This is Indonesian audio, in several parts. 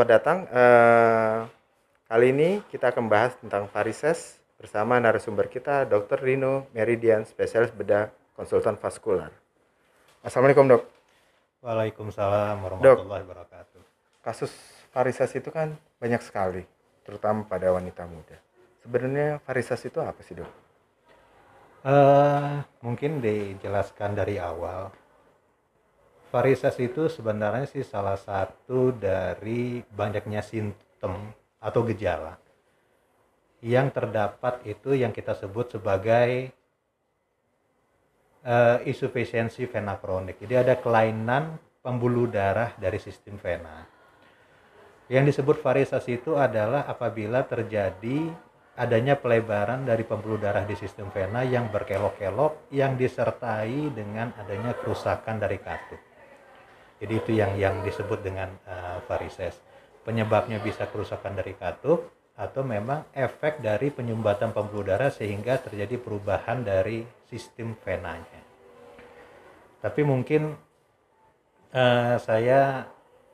Selamat datang. Eh, kali ini kita akan bahas tentang varises bersama narasumber kita Dr. Rino Meridian, spesialis bedah konsultan vaskular. Assalamualaikum dok. Waalaikumsalam warahmatullahi wabarakatuh. Kasus varises itu kan banyak sekali, terutama pada wanita muda. Sebenarnya varises itu apa sih dok? Eh, mungkin dijelaskan dari awal. Varises itu sebenarnya sih salah satu dari banyaknya simptom atau gejala yang terdapat itu yang kita sebut sebagai uh, insufisiensi vena kronik. Jadi ada kelainan pembuluh darah dari sistem vena. Yang disebut varises itu adalah apabila terjadi adanya pelebaran dari pembuluh darah di sistem vena yang berkelok-kelok yang disertai dengan adanya kerusakan dari katup. Jadi itu yang yang disebut dengan uh, varises. Penyebabnya bisa kerusakan dari katup atau memang efek dari penyumbatan pembuluh darah sehingga terjadi perubahan dari sistem venanya. Tapi mungkin uh, saya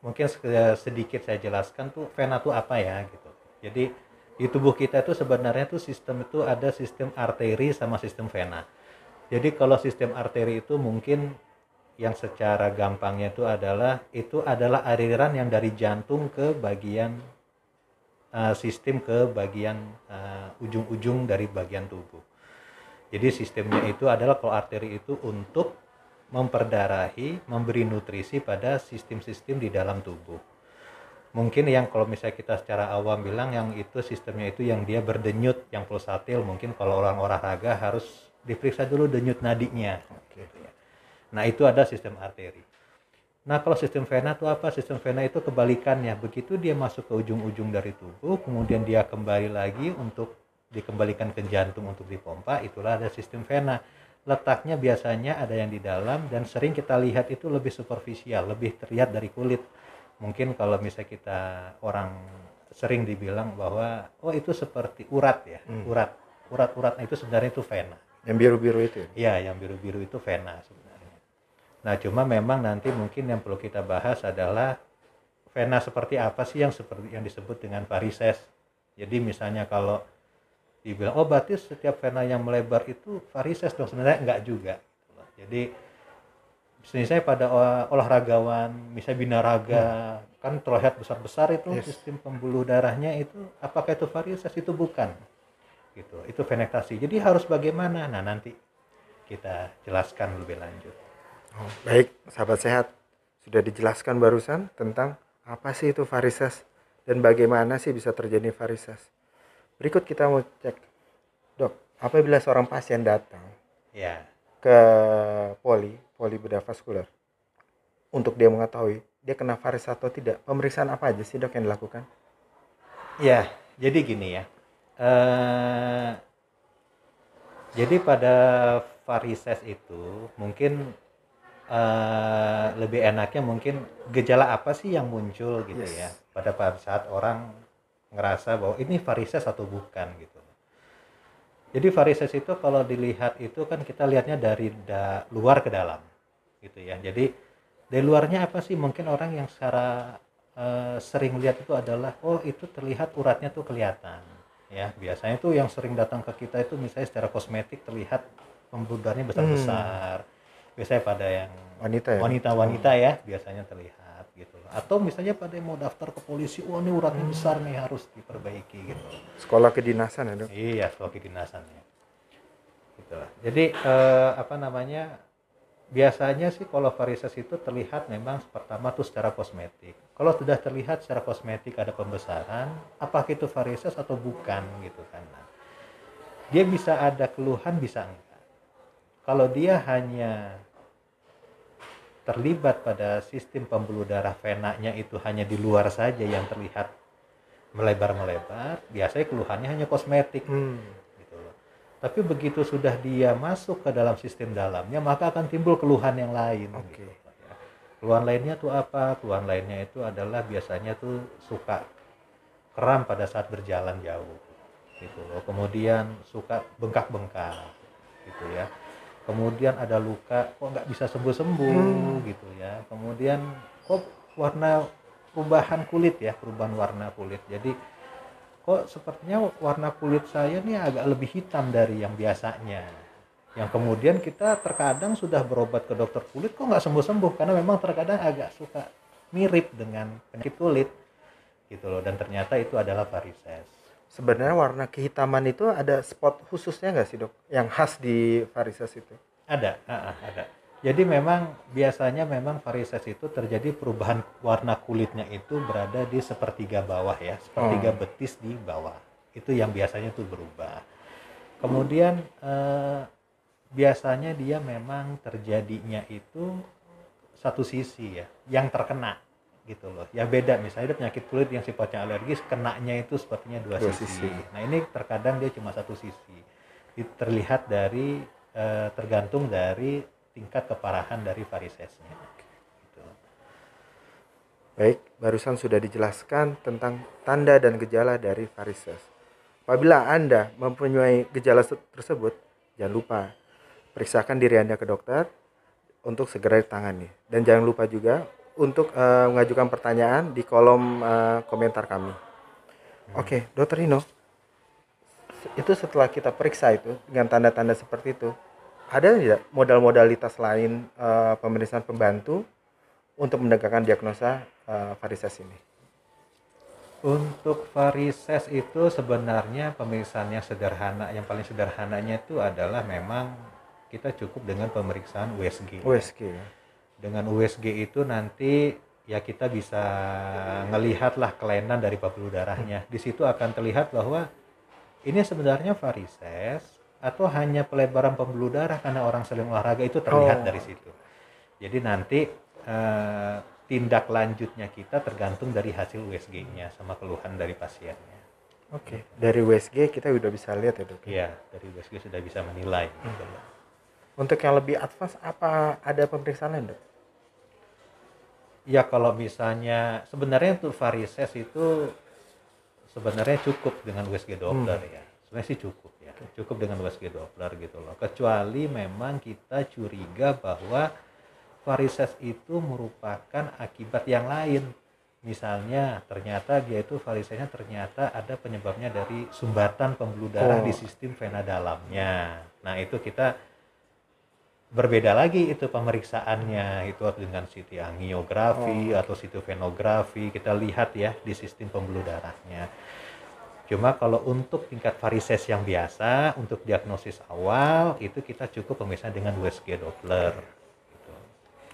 mungkin sedikit saya jelaskan tuh vena itu apa ya gitu. Jadi di tubuh kita itu sebenarnya tuh sistem itu ada sistem arteri sama sistem vena. Jadi kalau sistem arteri itu mungkin yang secara gampangnya itu adalah itu adalah aliran yang dari jantung ke bagian uh, sistem ke bagian uh, ujung-ujung dari bagian tubuh. Jadi sistemnya itu adalah kalau arteri itu untuk memperdarahi, memberi nutrisi pada sistem-sistem di dalam tubuh. Mungkin yang kalau misalnya kita secara awam bilang yang itu sistemnya itu yang dia berdenyut, yang pulsatil, mungkin kalau orang olahraga harus diperiksa dulu denyut nadinya. Okay Nah, itu ada sistem arteri. Nah, kalau sistem vena itu apa? Sistem vena itu kebalikannya. Begitu dia masuk ke ujung-ujung dari tubuh, kemudian dia kembali lagi untuk dikembalikan ke jantung untuk dipompa, itulah ada sistem vena. Letaknya biasanya ada yang di dalam dan sering kita lihat itu lebih superficial, lebih terlihat dari kulit. Mungkin kalau misalnya kita orang sering dibilang bahwa oh itu seperti urat ya, hmm. urat. Urat-urat itu sebenarnya itu vena. Yang biru-biru itu? Ya? Iya, yang biru-biru itu vena sebenarnya. Nah, cuma memang nanti mungkin yang perlu kita bahas adalah vena seperti apa sih yang seperti yang disebut dengan varises. Jadi misalnya kalau dibilang oh berarti setiap vena yang melebar itu varises dong sebenarnya enggak juga. Jadi misalnya pada olahragawan, misalnya binaraga, hmm. kan terlihat besar-besar itu yes. sistem pembuluh darahnya itu apakah itu varises itu bukan. Gitu. Itu venektasi. Jadi harus bagaimana? Nah, nanti kita jelaskan lebih lanjut. Oh, baik, sahabat sehat. Sudah dijelaskan barusan tentang apa sih itu varises dan bagaimana sih bisa terjadi varises. Berikut kita mau cek, dok, apabila seorang pasien datang ya. ke poli, poli bedah vaskular, untuk dia mengetahui dia kena varises atau tidak, pemeriksaan apa aja sih dok yang dilakukan? Ya, jadi gini ya. Uh, jadi pada varises itu mungkin uh, lebih enaknya mungkin gejala apa sih yang muncul gitu yes. ya pada saat orang ngerasa bahwa ini varises atau bukan gitu. Jadi varises itu kalau dilihat itu kan kita lihatnya dari da luar ke dalam gitu ya. Jadi dari luarnya apa sih mungkin orang yang secara uh, sering lihat itu adalah oh itu terlihat uratnya tuh kelihatan ya biasanya tuh yang sering datang ke kita itu misalnya secara kosmetik terlihat besar-besar hmm biasanya pada yang wanita ya? wanita-wanita ya biasanya terlihat gitu. Atau misalnya pada yang mau daftar ke polisi wah ini uratnya hmm. besar nih harus diperbaiki gitu. Sekolah kedinasan ya dok? Iya sekolah kedinasan ya. Gitu jadi eh, apa namanya biasanya sih kalau varises itu terlihat memang pertama tuh secara kosmetik. Kalau sudah terlihat secara kosmetik ada pembesaran apakah itu varises atau bukan gitu kan. Nah, dia bisa ada keluhan bisa enggak. Kalau dia hanya terlibat pada sistem pembuluh darah venanya itu hanya di luar saja yang terlihat melebar-melebar, biasanya keluhannya hanya kosmetik. Hmm. Gitu Tapi begitu sudah dia masuk ke dalam sistem dalamnya, maka akan timbul keluhan yang lain. Okay. Gitu. Ya. Keluhan lainnya tuh apa? Keluhan lainnya itu adalah biasanya tuh suka kram pada saat berjalan jauh. Gitu loh. Kemudian suka bengkak-bengkak gitu ya kemudian ada luka kok nggak bisa sembuh sembuh hmm. gitu ya kemudian kok warna perubahan kulit ya, perubahan warna kulit. Jadi kok sepertinya warna kulit saya nih agak lebih hitam dari yang biasanya. Yang kemudian kita terkadang sudah berobat ke dokter kulit kok nggak sembuh-sembuh karena memang terkadang agak suka mirip dengan penyakit kulit gitu loh dan ternyata itu adalah varises. Sebenarnya warna kehitaman itu ada spot khususnya nggak sih dok? Yang khas di varises itu? Ada, ada. Jadi memang biasanya memang varises itu terjadi perubahan warna kulitnya itu berada di sepertiga bawah ya, sepertiga Oh. betis di bawah. Itu yang biasanya tuh berubah. Kemudian eh, biasanya dia memang terjadinya itu satu sisi ya, yang terkena gitu loh. Ya beda misalnya ada penyakit kulit yang sifatnya alergis, kenanya itu sepertinya dua, Dua sisi. sisi. Nah ini terkadang dia cuma satu sisi. Terlihat dari eh, tergantung dari tingkat keparahan dari varisesnya. Gitu. Baik, barusan sudah dijelaskan tentang tanda dan gejala dari varises. Apabila Anda mempunyai gejala se- tersebut, jangan lupa periksakan diri Anda ke dokter untuk segera ditangani. Dan jangan lupa juga untuk eh, mengajukan pertanyaan di kolom eh, komentar kami. Oke, Dokter Nino, se- itu setelah kita periksa itu dengan tanda-tanda seperti itu, ada tidak modal-modalitas lain eh, pemeriksaan pembantu untuk menegakkan diagnosa eh, varises ini? Untuk varises itu sebenarnya pemeriksaan yang sederhana, yang paling sederhananya itu adalah memang kita cukup dengan pemeriksaan USG. USG ya. Dengan USG itu nanti ya kita bisa ngelihatlah kelainan dari pembuluh darahnya. Di situ akan terlihat bahwa ini sebenarnya varises atau hanya pelebaran pembuluh darah karena orang sering olahraga itu terlihat Oh. dari situ. Jadi nanti eh, tindak lanjutnya kita tergantung dari hasil USG-nya sama keluhan dari pasiennya. Oke, dari USG kita udah bisa lihat ya dok. Iya, dari USG sudah bisa menilai. gitu loh. Untuk yang lebih advance apa ada pemeriksaan lain dok? Ya kalau misalnya sebenarnya untuk varises itu sebenarnya cukup dengan USG Doppler ya. Sebenarnya sih cukup ya. Cukup dengan USG Doppler gitu loh. Kecuali memang kita curiga bahwa varises itu merupakan akibat yang lain. Misalnya ternyata dia itu varisesnya ternyata ada penyebabnya dari sumbatan pembuluh darah Oh. di sistem vena dalamnya. Nah, itu kita berbeda lagi itu pemeriksaannya itu dengan CT angiografi atau CT venografi kita lihat ya di sistem pembuluh darahnya cuma kalau untuk tingkat varises yang biasa untuk diagnosis awal itu kita cukup pemeriksaan dengan USG Doppler gitu.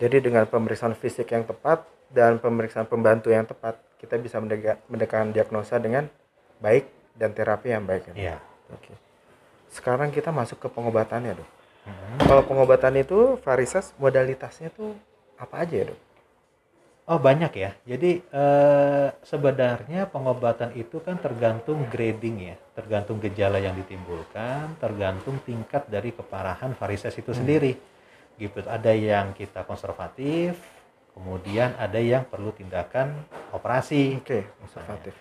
Jadi dengan pemeriksaan fisik yang tepat dan pemeriksaan pembantu yang tepat, kita bisa mendekatkan diagnosa dengan baik dan terapi yang baik. ya? Iya. Oke. Sekarang kita masuk ke pengobatannya dok. Mhm. Kalau pengobatan itu varises modalitasnya tuh apa aja ya dok? Oh banyak ya. Jadi eh, sebenarnya pengobatan itu kan tergantung grading ya, tergantung gejala yang ditimbulkan, tergantung tingkat dari keparahan varises itu sendiri. Gitu. Ada yang kita konservatif, kemudian ada yang perlu tindakan operasi. Oke, konservatif.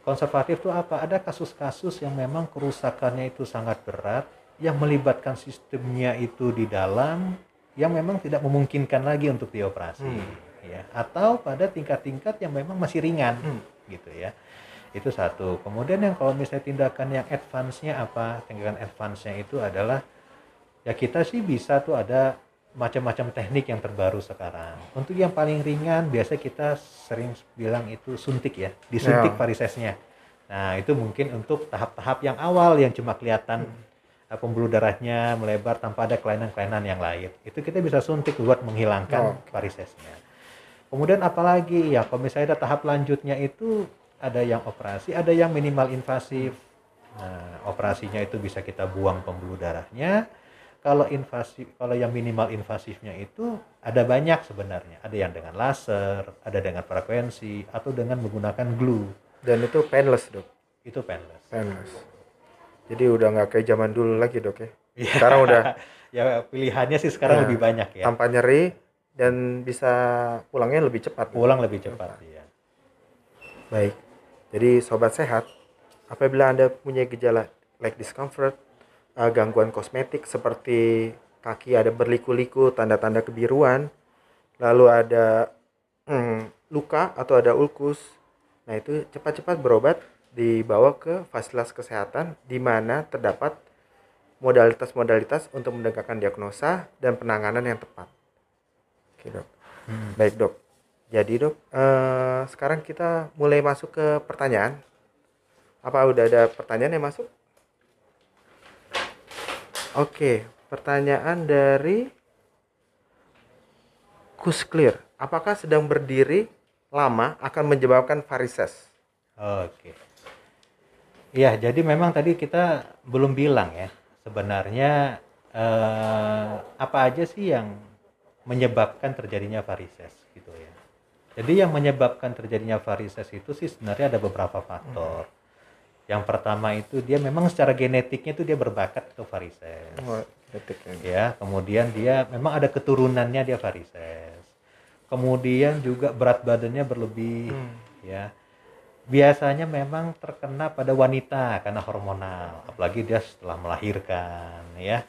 Konservatif itu apa? Ada kasus-kasus yang memang kerusakannya itu sangat berat, yang melibatkan sistemnya itu di dalam, yang memang tidak memungkinkan lagi untuk dioperasi, ya. Atau pada tingkat-tingkat yang memang masih ringan, Hmm. gitu ya. Itu satu. Kemudian yang kalau misalnya tindakan yang advance-nya apa? Tindakan advance-nya itu adalah ya kita sih bisa tuh ada macam-macam teknik yang terbaru sekarang. Untuk yang paling ringan biasa kita sering bilang itu suntik ya, disuntik Ya. varisesnya. Nah, itu mungkin untuk tahap-tahap yang awal yang cuma kelihatan uh, pembuluh darahnya melebar tanpa ada kelainan-kelainan yang lain. Itu kita bisa suntik buat menghilangkan Oke. varisesnya. Kemudian apalagi ya kalau misalnya ada tahap lanjutnya itu ada yang operasi, ada yang minimal invasif. Nah, operasinya itu bisa kita buang pembuluh darahnya. Kalau invasif, kalau yang minimal invasifnya itu ada banyak sebenarnya. Ada yang dengan laser, ada dengan frekuensi, atau dengan menggunakan glue. Dan itu painless dok. Itu painless. Painless. Jadi udah nggak kayak zaman dulu lagi dok ya. Iya. Sekarang udah ya pilihannya sih sekarang Nah, lebih banyak ya. tanpa nyeri dan bisa pulangnya lebih cepat. Pulang lebih cepat ya. Baik. Jadi sobat sehat, apabila Anda punya gejala leg discomfort, eh, gangguan kosmetik seperti kaki ada berliku-liku, tanda-tanda kebiruan, lalu ada hmm, luka atau ada ulkus, nah itu cepat-cepat berobat dibawa ke fasilitas kesehatan di mana terdapat modalitas-modalitas untuk menegakkan diagnosa dan penanganan yang tepat. Oke dok. Hmm. Baik dok. Jadi dok, eh, sekarang kita mulai masuk ke pertanyaan. Apa udah ada pertanyaan yang masuk? Oke, pertanyaan dari Kusclear. Apakah sedang berdiri lama akan menyebabkan varises? Oke. Ya, jadi memang tadi kita belum bilang ya, sebenarnya eh, apa aja sih yang menyebabkan terjadinya varises gitu ya. Jadi yang menyebabkan terjadinya varises itu sih sebenarnya ada beberapa faktor. Yang pertama itu dia memang secara genetiknya itu dia berbakat ke varises. Oh, ya kemudian dia memang ada keturunannya dia varises kemudian juga berat badannya berlebih Hmm. ya biasanya memang terkena pada wanita karena hormonal apalagi dia setelah melahirkan ya.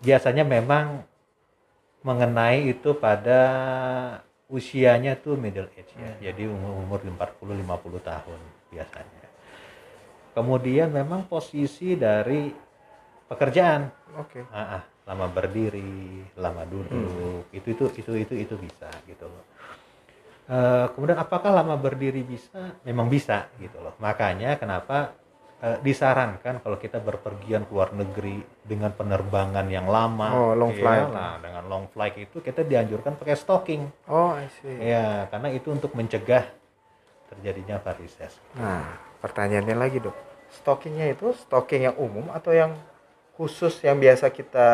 Biasanya memang mengenai itu pada usianya tuh middle age ya. Jadi umur umur 40 50 tahun biasanya. Kemudian memang posisi dari pekerjaan. Oke. Ah, ah, lama berdiri, lama duduk, itu itu itu itu itu bisa gitu loh. Eh, kemudian apakah lama berdiri bisa? Memang bisa gitu loh. Makanya kenapa eh, disarankan kalau kita berpergian ke luar negeri dengan penerbangan yang lama, Oh, long ya, flight. nah, dengan long flight itu kita dianjurkan pakai stocking, Oh, I see. ya karena itu untuk mencegah terjadinya varises. Nah, pertanyaannya lagi dok. Stockingnya itu stocking yang umum atau yang khusus yang biasa kita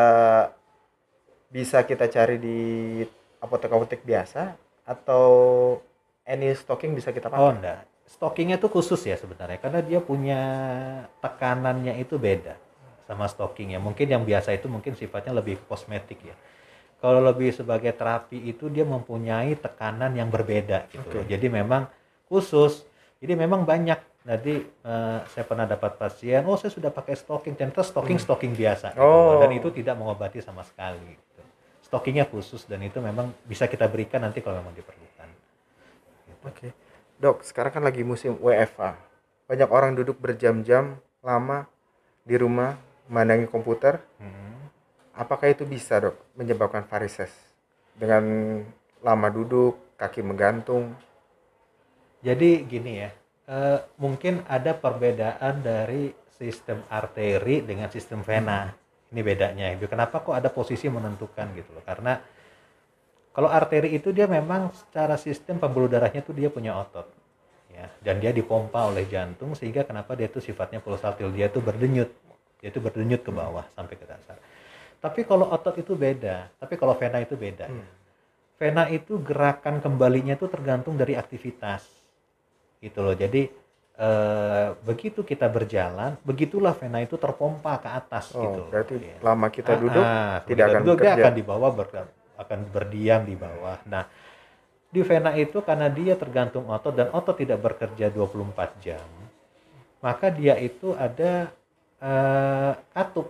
bisa kita cari di apotek-apotek biasa atau any stocking bisa kita pakai? Oh enggak, stockingnya tuh khusus ya sebenarnya karena dia punya tekanannya itu beda sama stocking ya. Mungkin yang biasa itu mungkin sifatnya lebih kosmetik ya. Kalau lebih sebagai terapi itu dia mempunyai tekanan yang berbeda gitu. loh. Oke. Jadi memang khusus. Jadi memang banyak. Nanti eh, saya pernah dapat pasien, oh saya sudah pakai stocking, ternyata stocking stocking biasa. gitu. Oh. Dan itu tidak mengobati sama sekali. Gitu. Stockingnya khusus dan itu memang bisa kita berikan nanti kalau memang diperlukan. Oke. Dok, sekarang kan lagi musim WFA. Banyak orang duduk berjam-jam lama di rumah memandangi komputer. Hmm. Apakah itu bisa, Dok, menyebabkan varises? Dengan lama duduk, kaki menggantung. Jadi gini ya, eh, mungkin ada perbedaan dari sistem arteri dengan sistem vena. Ini bedanya. Itu kenapa kok ada posisi menentukan gitu loh? Karena kalau arteri itu dia memang secara sistem pembuluh darahnya tuh dia punya otot. Ya, dan dia dipompa oleh jantung sehingga kenapa dia itu sifatnya pulsatil, dia itu berdenyut. Dia itu berdenyut ke bawah sampai ke dasar. Tapi kalau otot itu beda, tapi kalau vena itu beda. ya. Vena itu gerakan kembalinya itu tergantung dari aktivitas gitu loh jadi eh, begitu kita berjalan begitulah vena itu terpompa ke atas Oh, gitu berarti Iya. lama kita Ah, duduk ah, tidak kita akan duduk, dia bekerja. akan di bawah ber- akan berdiam di bawah nah di vena itu karena dia tergantung otot dan otot tidak bekerja 24 jam maka dia itu ada eh, katup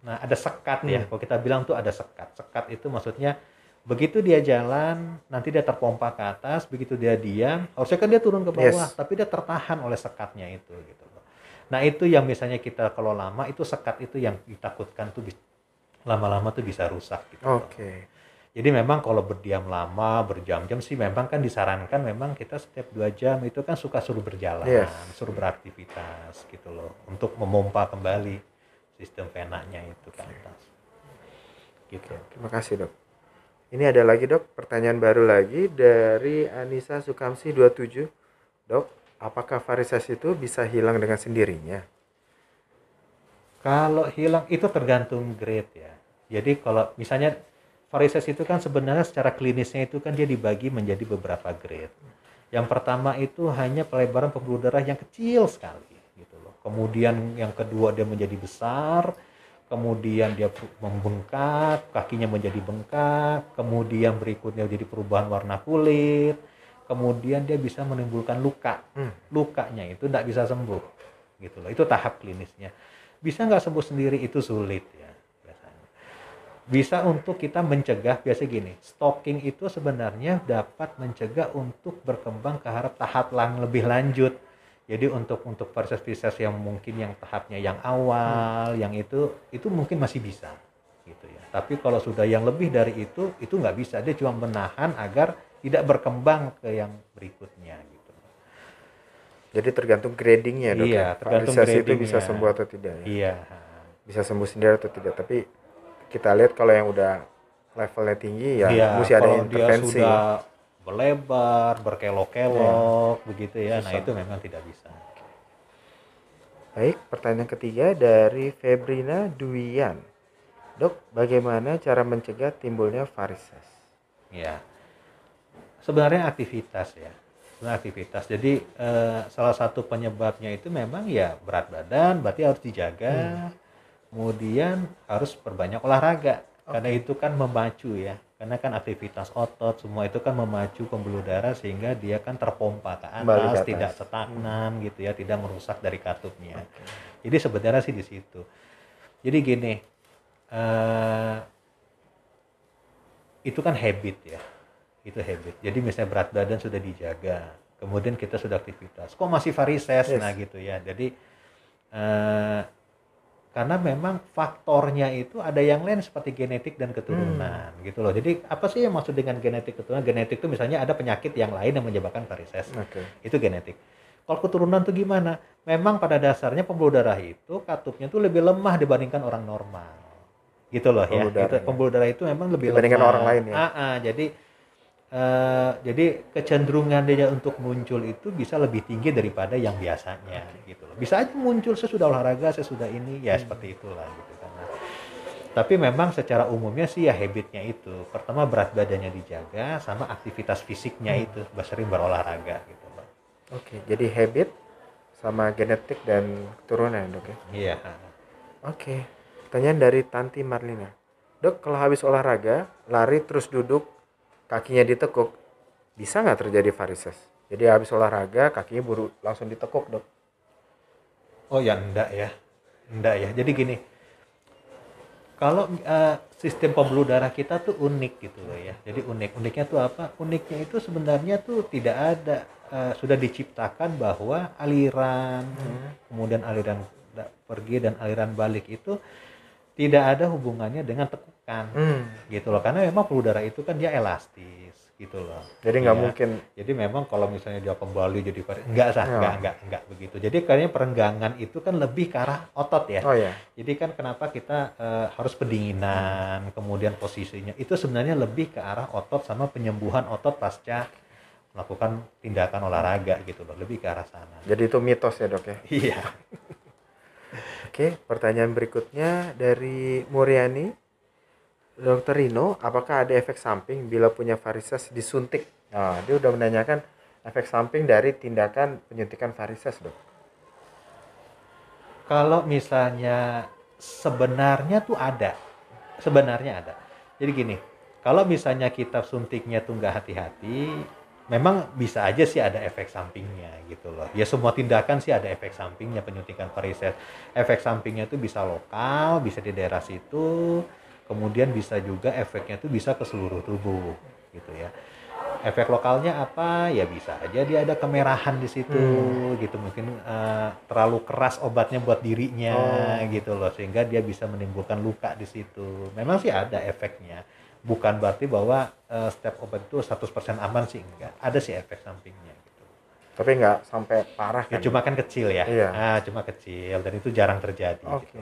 nah ada sekat ya Hmm. kalau kita bilang tuh ada sekat sekat itu maksudnya begitu dia jalan nanti dia terpompa ke atas begitu dia diam harusnya kan dia turun ke bawah Yes. tapi dia tertahan oleh sekatnya itu gitu nah itu yang misalnya kita kalau lama itu sekat itu yang ditakutkan tuh lama-lama tuh bisa rusak gitu. Oke. jadi memang kalau berdiam lama berjam-jam sih memang kan disarankan memang kita setiap dua jam itu kan suka suruh berjalan Yes. suruh beraktivitas gitu loh untuk memompa kembali sistem venanya itu ke atas gitu Terima kasih, Dok. Ini ada lagi, Dok, pertanyaan baru lagi dari Anissa Sukamsi 27. Dok, apakah varises itu bisa hilang dengan sendirinya? Kalau hilang itu tergantung grade ya. Jadi kalau misalnya varises itu kan sebenarnya secara klinisnya itu kan dia dibagi menjadi beberapa grade. Yang pertama itu hanya pelebaran pembuluh darah yang kecil sekali gitu loh. Kemudian yang kedua dia menjadi besar, kemudian dia membengkak, kakinya menjadi bengkak, kemudian berikutnya jadi perubahan warna kulit, kemudian dia bisa menimbulkan luka. Hmm. Lukanya itu tidak bisa sembuh gitu loh. Itu tahap klinisnya bisa nggak sembuh sendiri itu sulit ya biasanya. bisa untuk kita mencegah biasa gini stalking itu sebenarnya dapat mencegah untuk berkembang ke arah tahap lang lebih lanjut jadi untuk untuk varises yang mungkin yang tahapnya yang awal yang itu itu mungkin masih bisa gitu ya tapi kalau sudah yang lebih dari itu itu nggak bisa dia cuma menahan agar tidak berkembang ke yang berikutnya gitu Jadi tergantung gradingnya dok. Iya, ya? tergantung Varises itu gradingnya. bisa sembuh atau tidak ya? iya Bisa sembuh sendiri atau tidak. Tapi kita lihat kalau yang udah levelnya tinggi ya Iya, mesti ada intervensi. dia sudah berlebar berkelok-kelok begitu ya nah Susah. itu memang tidak bisa Baik, pertanyaan ketiga dari Febrina Duian. Dok, bagaimana cara mencegah timbulnya varises? Ya, sebenarnya aktivitas ya, sebenarnya aktivitas. Jadi eh, salah satu penyebabnya itu memang ya berat badan, berarti harus dijaga. Kemudian harus perbanyak olahraga, karena itu kan memacu ya, karena kan aktivitas otot semua itu kan memacu pembuluh darah sehingga dia kan terpompa ke atas, ke atas. tidak stagnan gitu ya, tidak merusak dari katupnya. Jadi sebenarnya sih di situ. Jadi gini, eh, itu kan habit ya itu habit jadi misalnya berat badan sudah dijaga kemudian kita sudah aktivitas kok masih varises Yes. nah gitu ya jadi eh, karena memang faktornya itu ada yang lain seperti genetik dan keturunan gitu loh. Jadi apa sih yang maksud dengan genetik keturunan? Genetik itu misalnya ada penyakit yang lain yang menyebabkan varises. Oke. itu genetik. Kalau keturunan tuh gimana? Memang pada dasarnya pembuluh darah itu katupnya tuh lebih lemah dibandingkan orang normal. Gitu loh ya. Pembuluh darah, Itu- ya. pembuluh darah itu memang lebih Dibandingkan lemah. orang lain ya? Ah, ah, jadi eh, jadi kecenderungan dia untuk muncul itu bisa lebih tinggi daripada yang biasanya gitu loh bisa aja muncul sesudah olahraga sesudah ini ya Hmm. seperti itulah gitu kan Nah, tapi memang secara umumnya sih ya habitnya itu pertama berat badannya dijaga sama aktivitas fisiknya Hmm. itu sering berolahraga gitu loh Oke, jadi habit sama genetik dan keturunan dok ya? iya Oke, pertanyaan dari Tanti Marlina. Dok, kalau habis olahraga, lari terus duduk, kakinya ditekuk, bisa nggak terjadi varises? Jadi habis olahraga, kakinya buru langsung ditekuk dok. Oh ya enggak ya, enggak ya. Jadi gini, kalau eh, sistem pembuluh darah kita tuh unik gitu loh ya. Jadi unik. Uniknya tuh apa? Uniknya itu sebenarnya tuh tidak ada eh, sudah diciptakan bahwa aliran kemudian aliran pergi dan aliran balik itu tidak ada hubungannya dengan tekukan Hmm. gitu loh. Karena memang pembuluh darah itu kan dia elastis gitu loh. Jadi nggak Iya. mungkin. Jadi memang kalau misalnya dia kembali jadi enggak sah, Ya. enggak, enggak, enggak begitu. Jadi kayaknya perenggangan itu kan lebih ke arah otot ya. Oh ya. Jadi kan kenapa kita eh, harus pendinginan, kemudian posisinya itu sebenarnya lebih ke arah otot sama penyembuhan otot pasca melakukan tindakan olahraga gitu loh, lebih ke arah sana. Jadi itu mitos ya dok ya. Iya. Oke, pertanyaan berikutnya dari Muriani. Dokter Rino, apakah ada efek samping bila punya varises disuntik? Nah, dia udah menanyakan efek samping dari tindakan penyuntikan varises dok. Kalau misalnya sebenarnya tuh ada, sebenarnya ada. Jadi gini, kalau misalnya kita suntiknya tuh nggak hati-hati, memang bisa aja sih ada efek sampingnya gitu loh. Ya semua tindakan sih ada efek sampingnya penyuntikan varises. Efek sampingnya tuh bisa lokal, bisa di daerah situ, kemudian bisa juga efeknya tuh bisa ke seluruh tubuh gitu ya. Efek lokalnya apa? Ya bisa aja dia ada kemerahan di situ gitu. Mungkin eh, terlalu keras obatnya buat dirinya Oh. gitu loh sehingga dia bisa menimbulkan luka di situ. Memang sih ada efeknya. Bukan berarti bahwa eh, setiap obat itu 100% aman sih enggak. Ada sih efek sampingnya gitu. Tapi nggak sampai parah Ya kan? cuma kan kecil ya. Iya. Ah, cuma kecil dan itu jarang terjadi Oke. gitu.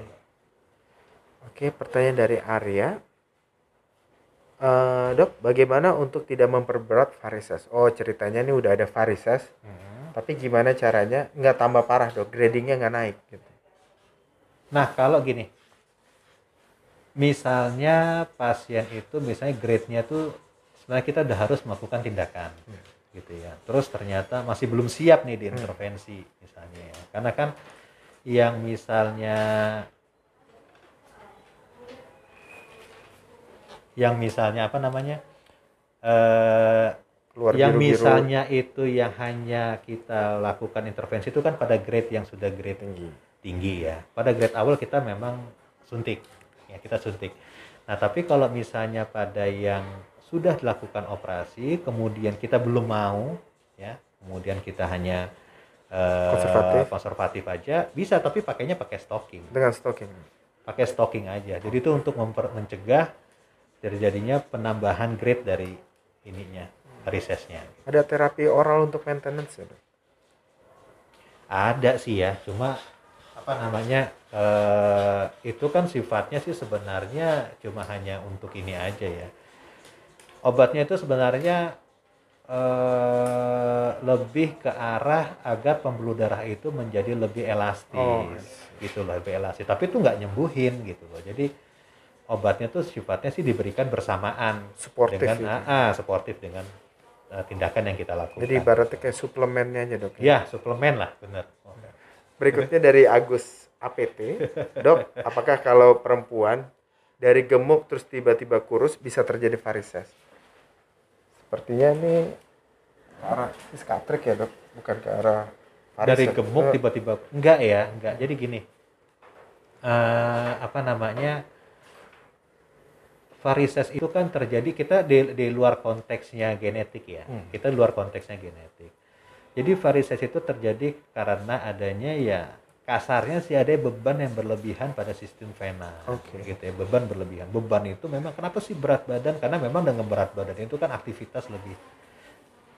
Oke, pertanyaan dari Arya. Eh, dok, bagaimana untuk tidak memperberat varises? Oh, ceritanya ini udah ada varises, Hmm. tapi gimana caranya nggak tambah parah dok? Gradingnya nggak naik gitu. Nah, kalau gini, misalnya pasien itu misalnya grade-nya tuh sebenarnya kita udah harus melakukan tindakan gitu ya. Terus ternyata masih belum siap nih diintervensi misalnya ya. Karena kan yang misalnya yang misalnya apa namanya? eh Keluar yang biru-biru misalnya itu yang hanya kita lakukan intervensi itu kan pada grade yang sudah grade tinggi. tinggi ya. Pada grade awal kita memang suntik, ya kita suntik. Nah, tapi kalau misalnya pada yang sudah dilakukan operasi, kemudian kita belum mau, ya, kemudian kita hanya eh, Konservatif. konservatif aja, bisa tapi pakainya pakai stocking, Dengan stocking. pakai stocking aja. Jadi itu untuk memper- mencegah terjadinya penambahan grade dari ininya, varisesnya. Ada terapi oral untuk maintenance ya? Ada sih ya, cuma apa namanya eh, itu kan sifatnya sih sebenarnya cuma hanya untuk ini aja ya. Obatnya itu sebenarnya eh, lebih ke arah agar pembuluh darah itu menjadi lebih elastis, Oh, gitu loh, lebih elastis. Tapi itu nggak nyembuhin gitu loh. Jadi obatnya tuh sifatnya sih diberikan bersamaan Suportif dengan gitu. ah, ah, suportif dengan eh, tindakan yang kita lakukan. Jadi ibaratnya kayak suplemennya aja dok. ya suplemen lah, bener. Berikutnya dari Agus APT, dok, apakah kalau perempuan dari gemuk terus tiba-tiba kurus bisa terjadi varises? Sepertinya ini ke arah psikiatrik ya dok, bukan ke arah dari varises. gemuk Eh, tiba-tiba enggak ya enggak jadi gini eh apa namanya varises itu kan terjadi kita di, di luar konteksnya genetik ya Hmm. kita di luar konteksnya genetik jadi varises itu terjadi karena adanya ya kasarnya sih ada beban yang berlebihan pada sistem vena Oke. gitu ya beban berlebihan beban itu memang kenapa sih berat badan karena memang dengan berat badan itu kan aktivitas lebih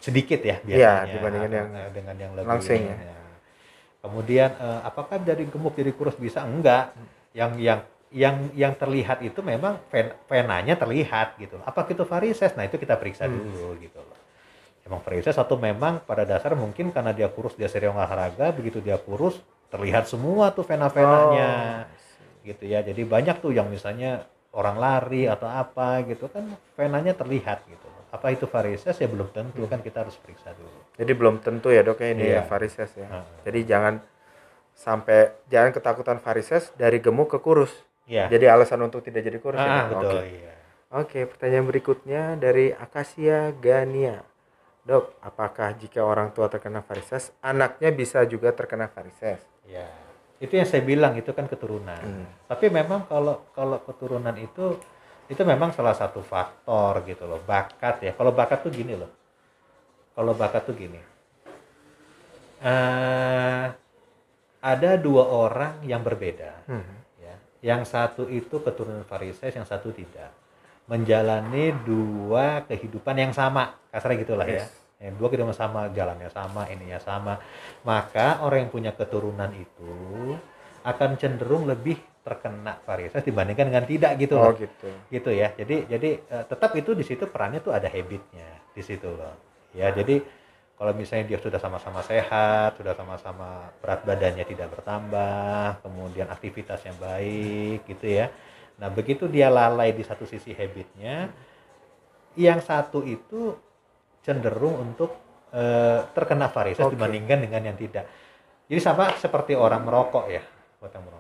sedikit ya biasanya Iya, dibandingkan yang eh, dengan yang lebih langsing ya. ya. Kemudian eh, apakah dari gemuk jadi kurus bisa? Enggak. Yang yang yang yang terlihat itu memang ven- venanya terlihat gitu. Apa itu varises? Nah, itu kita periksa Hmm. dulu gitu loh. Emang varises atau memang pada dasar mungkin karena dia kurus dia sering olahraga, begitu dia kurus terlihat semua tuh vena-venanya. Oh, Gitu ya. Jadi banyak tuh yang misalnya orang lari atau apa gitu kan venanya terlihat gitu. Apa itu varises ya belum tentu kan kita harus periksa dulu. Jadi belum tentu ya dok ya ini Iya. ya varises ya. Heeh. Jadi jangan sampai jangan ketakutan varises dari gemuk ke kurus. Iya. Jadi alasan untuk tidak jadi kurus Ah, ya. Betul Oke. iya. Oke, pertanyaan berikutnya dari Akasia Gania. Dok, apakah jika orang tua terkena varises, anaknya bisa juga terkena varises? Ya, itu yang saya bilang itu kan keturunan. Hmm. Tapi memang kalau kalau keturunan itu itu memang salah satu faktor gitu loh, bakat ya. Kalau bakat tuh gini loh. Kalau bakat tuh gini. Eh ada dua orang yang berbeda Hmm. Ya. Yang satu itu keturunan varises, yang satu tidak. Menjalani dua kehidupan yang sama, kasarnya gitulah ya. Yes. Yang dua kehidupan sama, jalannya sama, ininya sama. Maka orang yang punya keturunan itu akan cenderung lebih terkena varises dibandingkan dengan tidak gitu Oh loh. gitu. Gitu ya. Jadi jadi eh, tetap itu di situ perannya tuh ada habitnya di situ loh. Ya, jadi kalau misalnya dia sudah sama-sama sehat, sudah sama-sama berat badannya tidak bertambah, kemudian aktivitasnya baik gitu ya. Nah, begitu dia lalai di satu sisi habitnya, yang satu itu cenderung untuk eh, terkena varises Oke. dibandingkan dengan yang tidak. Jadi sama seperti orang merokok ya, buat yang merokok.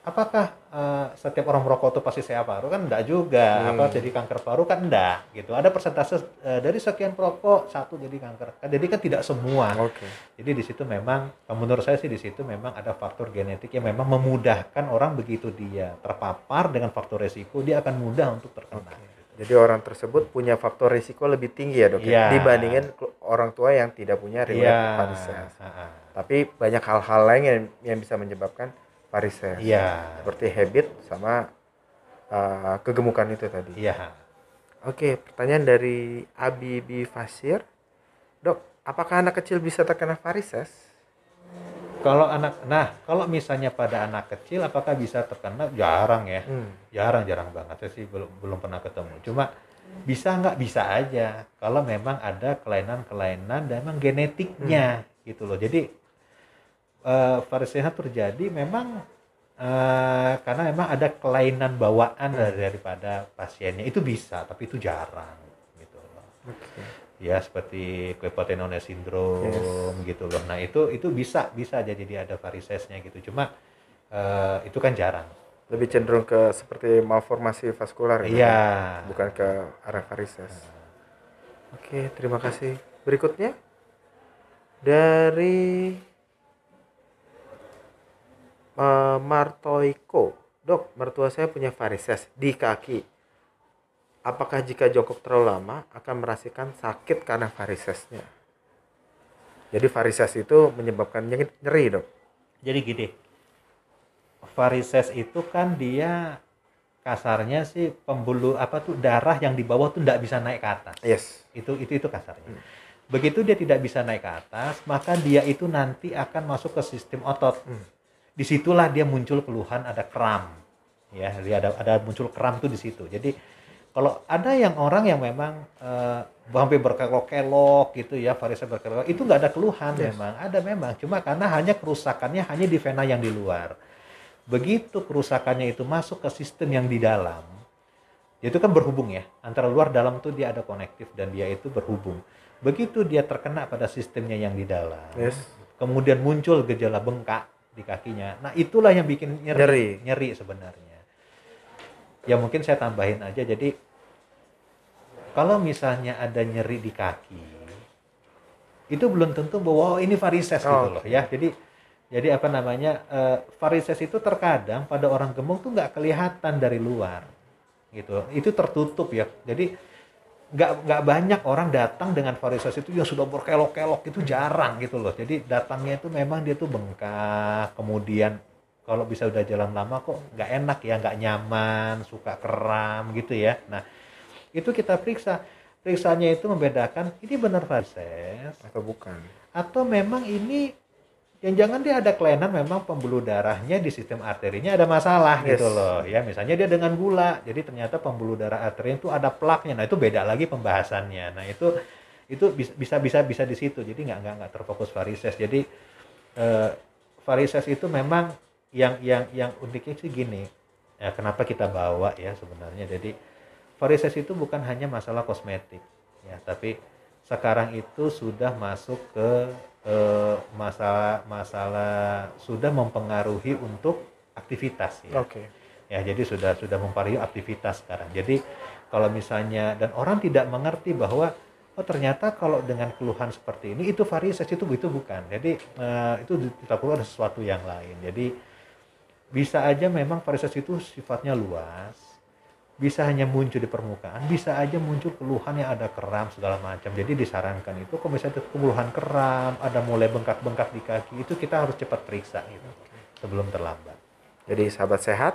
Apakah eh, setiap orang merokok itu pasti sehat paru kan enggak juga. Hmm. Apa jadi kanker paru kan enggak gitu. Ada persentase eh, dari sekian perokok satu jadi kanker. Kan Jadi kan tidak semua. Oke. Jadi di situ memang menurut saya sih di situ memang ada faktor genetik yang memang memudahkan orang begitu dia terpapar dengan faktor resiko dia akan mudah untuk terkena. Oke. Jadi orang tersebut punya faktor risiko lebih tinggi ya dok ya? Iya. dibandingin orang tua yang tidak punya riwayat. Ha-ha. Tapi banyak hal-hal lain yang, yang bisa menyebabkan varises. Iya. Seperti habit sama uh, kegemukan itu tadi. Iya. Oke, pertanyaan dari Abibi Fasir. Dok, apakah anak kecil bisa terkena varises? Kalau anak, nah kalau misalnya pada anak kecil, apakah bisa terkena? Jarang ya, Hmm. jarang jarang banget. Saya sih belum belum pernah ketemu. Cuma bisa nggak bisa aja. Kalau memang ada kelainan-kelainan dan memang genetiknya gitu loh. Jadi varises terjadi memang eh, karena memang ada kelainan bawaan dari- daripada pasiennya. Itu bisa, tapi itu jarang gitu loh Oke. ya seperti Klepotenone syndrome gitu loh. Nah itu itu bisa bisa aja jadi ada varisesnya gitu. Cuma eh, itu kan jarang. Lebih cenderung ke seperti malformasi vaskular ya? Iya. Bukan ke arah varises. Oke, terima kasih. Berikutnya dari eh, Martoiko. Dok, mertua saya punya varises di kaki. apakah jika jongkok terlalu lama akan merasakan sakit karena varisesnya? Jadi varises itu menyebabkan nyeri, dok. Jadi gini, varises itu kan dia kasarnya sih pembuluh apa tuh darah yang di bawah tuh tidak bisa naik ke atas. Yes. Itu itu itu kasarnya. Begitu dia tidak bisa naik ke atas, maka dia itu nanti akan masuk ke sistem otot. Hmm. Di situlah dia muncul keluhan ada kram, ya, dia ada ada muncul kram tuh di situ. Jadi kalau ada yang orang yang memang eh, sampai berkelok-kelok gitu ya, varises berkelok, itu nggak ada keluhan Yes. memang, ada memang, cuma karena hanya kerusakannya hanya di vena yang di luar. Begitu kerusakannya itu masuk ke sistem yang di dalam, itu kan berhubung ya antara luar dalam tuh dia ada konektif dan dia itu berhubung begitu dia terkena pada sistemnya yang di dalam Yes. kemudian muncul gejala bengkak di kakinya. Nah itulah yang bikin nyeri. Nyeri. nyeri sebenarnya. Ya mungkin saya tambahin aja. Jadi kalau misalnya ada nyeri di kaki itu belum tentu bahwa oh, ini varises gitu Oh, loh ya. Jadi jadi apa namanya eh, varises itu terkadang pada orang gemuk tuh nggak kelihatan dari luar gitu. Itu tertutup ya. Jadi nggak nggak banyak orang datang dengan varises itu yang sudah berkelok-kelok itu jarang gitu loh. Jadi datangnya itu memang dia tuh bengkak kemudian kalau bisa udah jalan lama kok nggak enak ya nggak nyaman suka kram gitu ya. Nah itu kita periksa. Periksanya itu membedakan ini benar varises Atau bukan? atau memang ini yang jangan dia ada kelainan memang pembuluh darahnya di sistem arterinya ada masalah Yes. gitu loh. Ya misalnya dia dengan gula jadi ternyata pembuluh darah arterinya itu ada plaknya. Nah itu beda lagi pembahasannya. Nah itu itu bis- bisa bisa bisa di situ. Jadi nggak nggak nggak terfokus varises. Jadi eh, varises itu memang yang yang yang uniknya sih gini. Ya kenapa kita bawa ya sebenarnya? Jadi varises itu bukan hanya masalah kosmetik. Ya tapi sekarang itu sudah masuk ke eh, masalah masalah sudah mempengaruhi untuk aktivitas ya. Oke. ya jadi sudah sudah mempengaruhi aktivitas sekarang. Jadi kalau misalnya dan orang tidak mengerti bahwa oh ternyata kalau dengan keluhan seperti ini itu varises itu itu bukan. Jadi eh, itu kita perlu ada sesuatu yang lain. Jadi bisa aja memang varises itu sifatnya luas bisa hanya muncul di permukaan bisa aja muncul keluhan yang ada kram segala macam jadi disarankan itu kalau misalnya keluhan kram ada mulai bengkak-bengkak di kaki itu kita harus cepat periksa gitu sebelum terlambat Jadi sahabat sehat,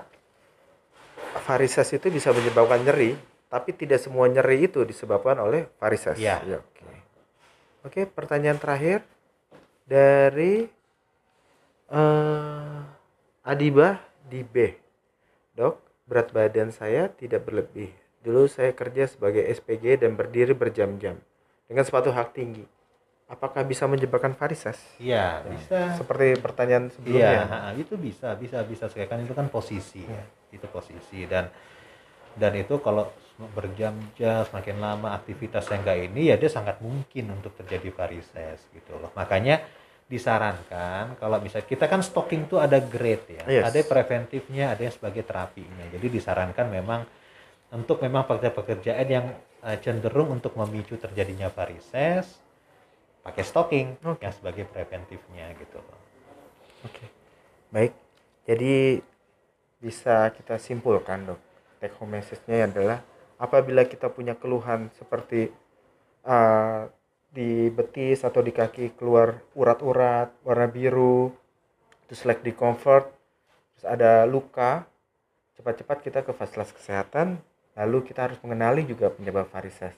varises itu bisa menyebabkan nyeri, tapi tidak semua nyeri itu disebabkan oleh varises. Iya. Ya, Oke. Oke, pertanyaan terakhir dari eh Adibah di B. Dok, berat badan saya tidak berlebih. Dulu saya kerja sebagai SPG dan berdiri berjam-jam dengan sepatu hak tinggi. Apakah bisa menyebabkan varises? iya bisa Seperti pertanyaan Iya, sebelumnya. ha, itu bisa, bisa, bisa sekali kan itu kan posisi ya, itu posisi dan dan itu kalau berjam-jam semakin lama aktivitasnya enggak ini ya dia sangat mungkin untuk terjadi varises gitu loh. Makanya disarankan kalau misalnya kita kan stocking tuh ada grade ya, Yes. ada preventifnya, ada yang sebagai terapinya. Jadi disarankan memang untuk memang pekerjaan-pekerjaan yang eh, cenderung untuk memicu terjadinya varises pakai stocking Oke. yang sebagai preventifnya gitu loh. Oke, baik. Jadi bisa kita simpulkan dok, take home message-nya adalah apabila kita punya keluhan seperti uh, di betis atau di kaki keluar urat-urat warna biru, terus leg discomfort, terus ada luka, cepat-cepat kita ke fasilitas kesehatan, lalu kita harus mengenali juga penyebab varises.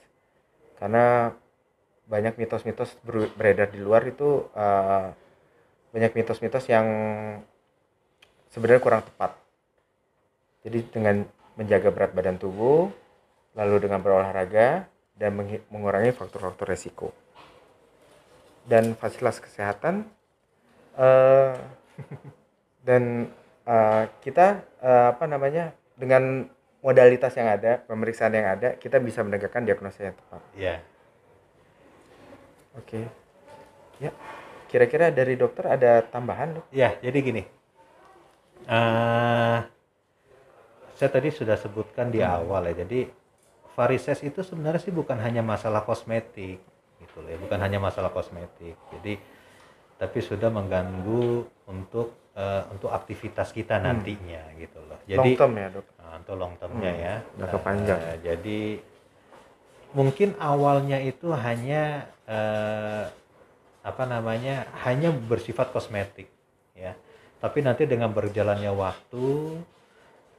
Karena banyak mitos-mitos ber- beredar di luar itu uh, banyak mitos-mitos yang sebenarnya kurang tepat. Jadi dengan menjaga berat badan tubuh, lalu dengan berolahraga dan mengurangi faktor-faktor resiko. Dan fasilitas kesehatan eh, dan eh, kita eh, apa namanya dengan modalitas yang ada, pemeriksaan yang ada, kita bisa menegakkan diagnosa yang tepat. Iya. Oke. Ya. Kira-kira dari dokter ada tambahan, Dok? Ya, jadi gini. eh saya tadi sudah sebutkan di awal ya. Jadi varises itu sebenarnya sih bukan hanya masalah kosmetik gitu loh ya, bukan hanya masalah kosmetik. Jadi tapi sudah mengganggu untuk eh, untuk aktivitas kita nantinya gitu loh. Hmm. long Jadi term ya dok Nah, untuk long termnya Hmm, ya. jangka panjang. eh, jadi mungkin awalnya itu hanya eh, apa namanya hanya bersifat kosmetik ya. Tapi nanti dengan berjalannya waktu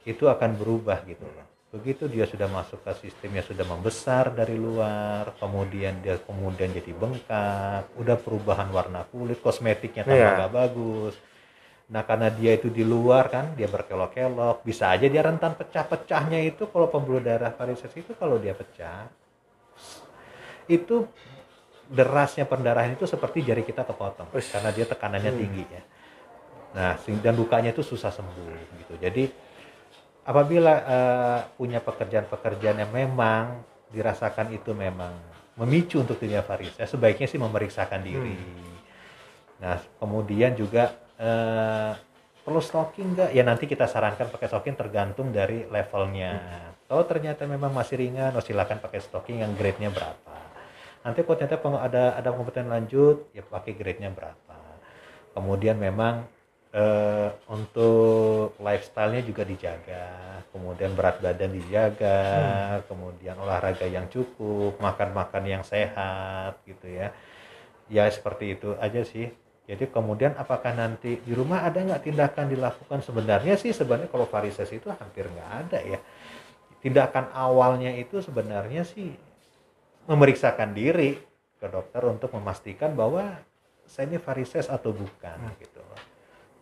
itu akan berubah gitu loh. Begitu dia sudah masuk ke sistemnya sudah membesar dari luar, kemudian dia kemudian jadi bengkak, udah perubahan warna kulit, kosmetiknya tambah Iya. nggak bagus. Nah karena dia itu di luar kan, dia berkelok-kelok, bisa aja dia rentan pecah-pecahnya itu kalau pembuluh darah varises itu kalau dia pecah, itu derasnya pendarahan itu seperti jari kita kepotong Ush. karena dia tekanannya Hmm. tinggi ya. Nah dan lukanya itu susah sembuh gitu. Jadi apabila eh, punya pekerjaan-pekerjaan yang memang dirasakan itu memang memicu untuk dunia varises, sebaiknya sih memeriksakan diri. Nah, kemudian juga eh, perlu stocking nggak? Ya nanti kita sarankan pakai stocking tergantung dari levelnya. Kalau ternyata memang masih ringan, oh silakan pakai stocking yang grade-nya berapa. Nanti kalau ternyata ada ada kompeten lanjut, ya pakai grade-nya berapa. Kemudian memang eh, untuk lifestyle-nya juga dijaga, kemudian berat badan dijaga, kemudian olahraga yang cukup, makan-makan yang sehat gitu ya. Ya seperti itu aja sih. Jadi kemudian apakah nanti di rumah ada nggak tindakan dilakukan? Sebenarnya sih sebenarnya kalau varises itu hampir nggak ada ya. Tindakan awalnya itu sebenarnya sih memeriksakan diri ke dokter untuk memastikan bahwa saya ini varises atau bukan gitu loh.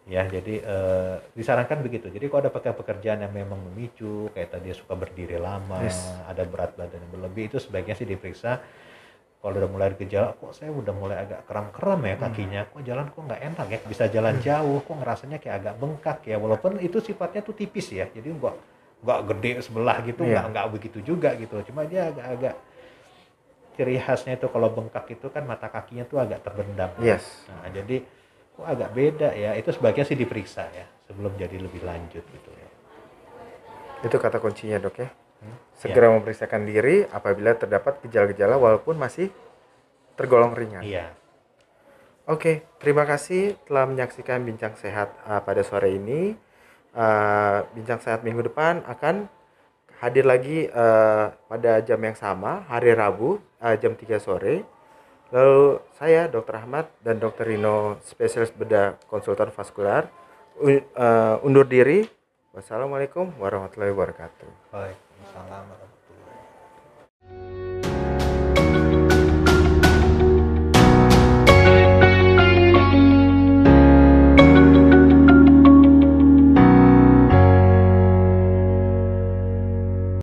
Ya, jadi eh, disarankan begitu. Jadi kalau ada pekerjaan yang memang memicu, kayak tadi suka berdiri lama, Yes. ada berat badan yang berlebih, itu sebaiknya sih diperiksa. Kalau udah mulai gejala, kok saya udah mulai agak kram-kram ya kakinya, kok jalan kok nggak enak ya, bisa jalan jauh, kok ngerasanya kayak agak bengkak ya, walaupun itu sifatnya tuh tipis ya, jadi nggak nggak gede sebelah gitu, Iya. nggak nggak begitu juga gitu, cuma dia agak-agak ciri khasnya itu kalau bengkak itu kan mata kakinya tuh agak terbendam. yes Nah, jadi kok agak beda ya. Itu sebaiknya sih diperiksa ya sebelum jadi lebih lanjut gitu ya. itu kata kuncinya dok ya Hmm? segera memeriksakan diri apabila terdapat gejala-gejala walaupun masih tergolong ringan Iya. Oke, terima kasih telah menyaksikan Bincang Sehat uh, pada sore ini. Uh, Bincang Sehat minggu depan akan hadir lagi uh, pada jam yang sama, hari Rabu, uh, jam 3 sore. Lalu saya, Dr. Ahmad, dan Dr. Rino, spesialis bedah konsultan vaskular, uh, undur diri. Wassalamualaikum warahmatullahi wabarakatuh. Baik. Salam.